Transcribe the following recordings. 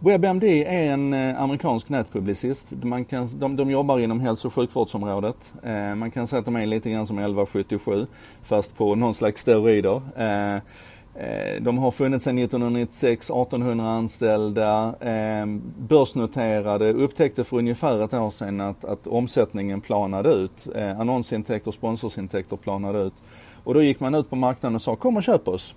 WebMD är en eh, amerikansk nätpublicist. Man kan, de, de jobbar inom hälso och sjukvårdsområdet. Eh, man kan säga att de är lite grann som 1177 fast på någon slags steroider. Eh, eh de har funnits sedan 1996, 1800 anställda, eh, börsnoterade, upptäckte för ungefär ett år sedan att, att omsättningen planade ut. Eh, annonsintäkter och sponsorsintäkter planade ut. Och då gick man ut på marknaden och sa kom och köp oss.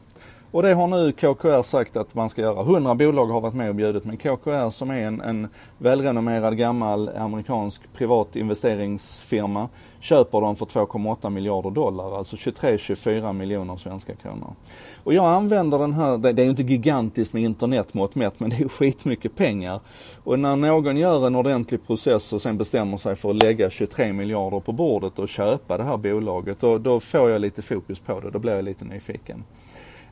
Och det har nu KKR sagt att man ska göra. 100 bolag har varit med och bjudit men KKR som är en, en välrenommerad gammal amerikansk privat investeringsfirma köper dem för 2,8 miljarder dollar, alltså 23-24 miljoner svenska kronor. Och jag använder den här, det är ju inte gigantiskt med internetmått mätt men det är ju skitmycket pengar. Och när någon gör en ordentlig process och sen bestämmer sig för att lägga 23 miljarder på bordet och köpa det här bolaget, då, då får jag lite fokus på det, då blir jag lite nyfiken.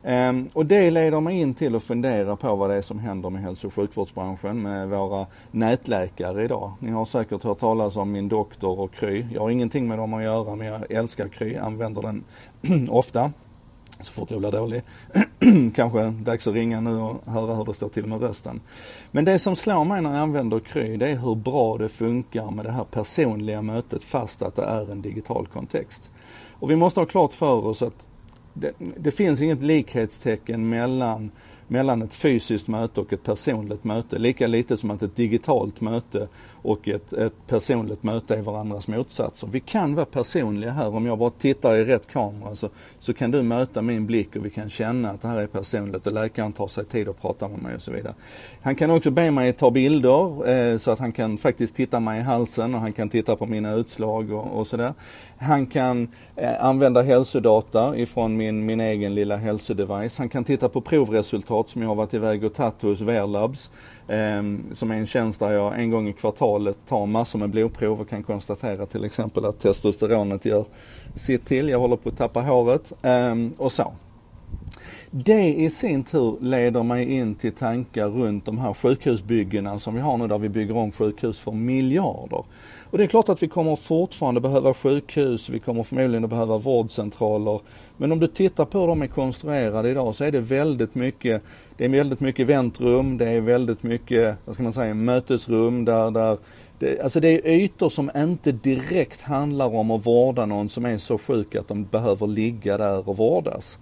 Um, och det leder mig in till att fundera på vad det är som händer med hälso och sjukvårdsbranschen med våra nätläkare idag. Ni har säkert hört talas om min doktor och Kry. Jag har ingenting med dem att göra men jag älskar Kry, använder den ofta. Så fort jag blir dålig. Kanske dags att ringa nu och höra hur det står till med rösten. Men det som slår mig när jag använder Kry det är hur bra det funkar med det här personliga mötet fast att det är en digital kontext. Och vi måste ha klart för oss att det, det finns inget likhetstecken mellan mellan ett fysiskt möte och ett personligt möte. Lika lite som att ett digitalt möte och ett, ett personligt möte är varandras motsatser. Vi kan vara personliga här. Om jag bara tittar i rätt kamera så, så kan du möta min blick och vi kan känna att det här är personligt och läkaren tar sig tid att prata med mig och så vidare. Han kan också be mig ta bilder eh, så att han kan faktiskt titta mig i halsen och han kan titta på mina utslag och, och sådär. Han kan eh, använda hälsodata ifrån min, min egen lilla hälsodevice. Han kan titta på provresultat som jag har varit iväg och tagit hos Verlabs. Eh, som är en tjänst där jag en gång i kvartalet tar massor med blodprov och kan konstatera till exempel att testosteronet gör sitt till. Jag håller på att tappa håret eh, och så. Det i sin tur leder mig in till tankar runt de här sjukhusbyggena som vi har nu där vi bygger om sjukhus för miljarder. Och det är klart att vi kommer fortfarande behöva sjukhus, vi kommer förmodligen att behöva vårdcentraler. Men om du tittar på hur de är konstruerade idag så är det väldigt mycket, det är väldigt mycket väntrum, det är väldigt mycket, vad ska man säga, mötesrum där, där det, alltså det är ytor som inte direkt handlar om att vårda någon som är så sjuk att de behöver ligga där och vårdas.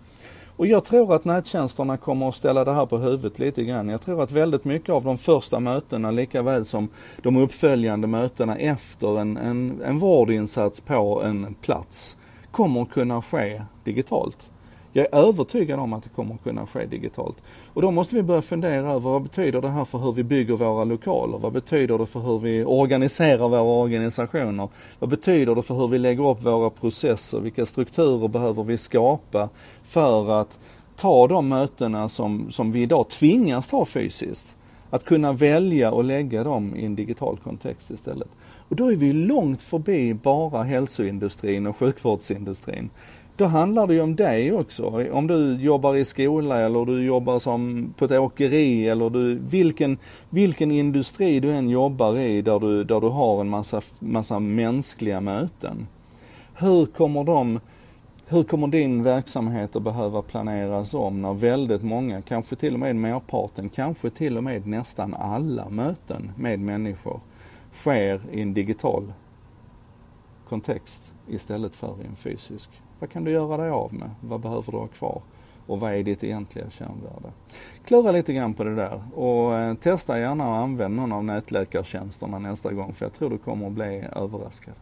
Och jag tror att nättjänsterna kommer att ställa det här på huvudet lite grann. Jag tror att väldigt mycket av de första mötena lika väl som de uppföljande mötena efter en, en, en vårdinsats på en plats kommer att kunna ske digitalt. Jag är övertygad om att det kommer att kunna ske digitalt. Och då måste vi börja fundera över vad betyder det här för hur vi bygger våra lokaler? Vad betyder det för hur vi organiserar våra organisationer? Vad betyder det för hur vi lägger upp våra processer? Vilka strukturer behöver vi skapa för att ta de mötena som, som vi idag tvingas ta fysiskt? Att kunna välja och lägga dem i en digital kontext istället. Och då är vi långt förbi bara hälsoindustrin och sjukvårdsindustrin. Då handlar det ju om dig också. Om du jobbar i skola eller du jobbar som på ett åkeri eller du, vilken, vilken industri du än jobbar i där du, där du har en massa, massa mänskliga möten. Hur kommer de hur kommer din verksamhet att behöva planeras om när väldigt många, kanske till och med merparten, kanske till och med nästan alla möten med människor sker i en digital kontext istället för i en fysisk? Vad kan du göra dig av med? Vad behöver du ha kvar? Och vad är ditt egentliga kärnvärde? Klura lite grann på det där och eh, testa gärna att använda någon av nätläkartjänsterna nästa gång för jag tror du kommer att bli överraskad.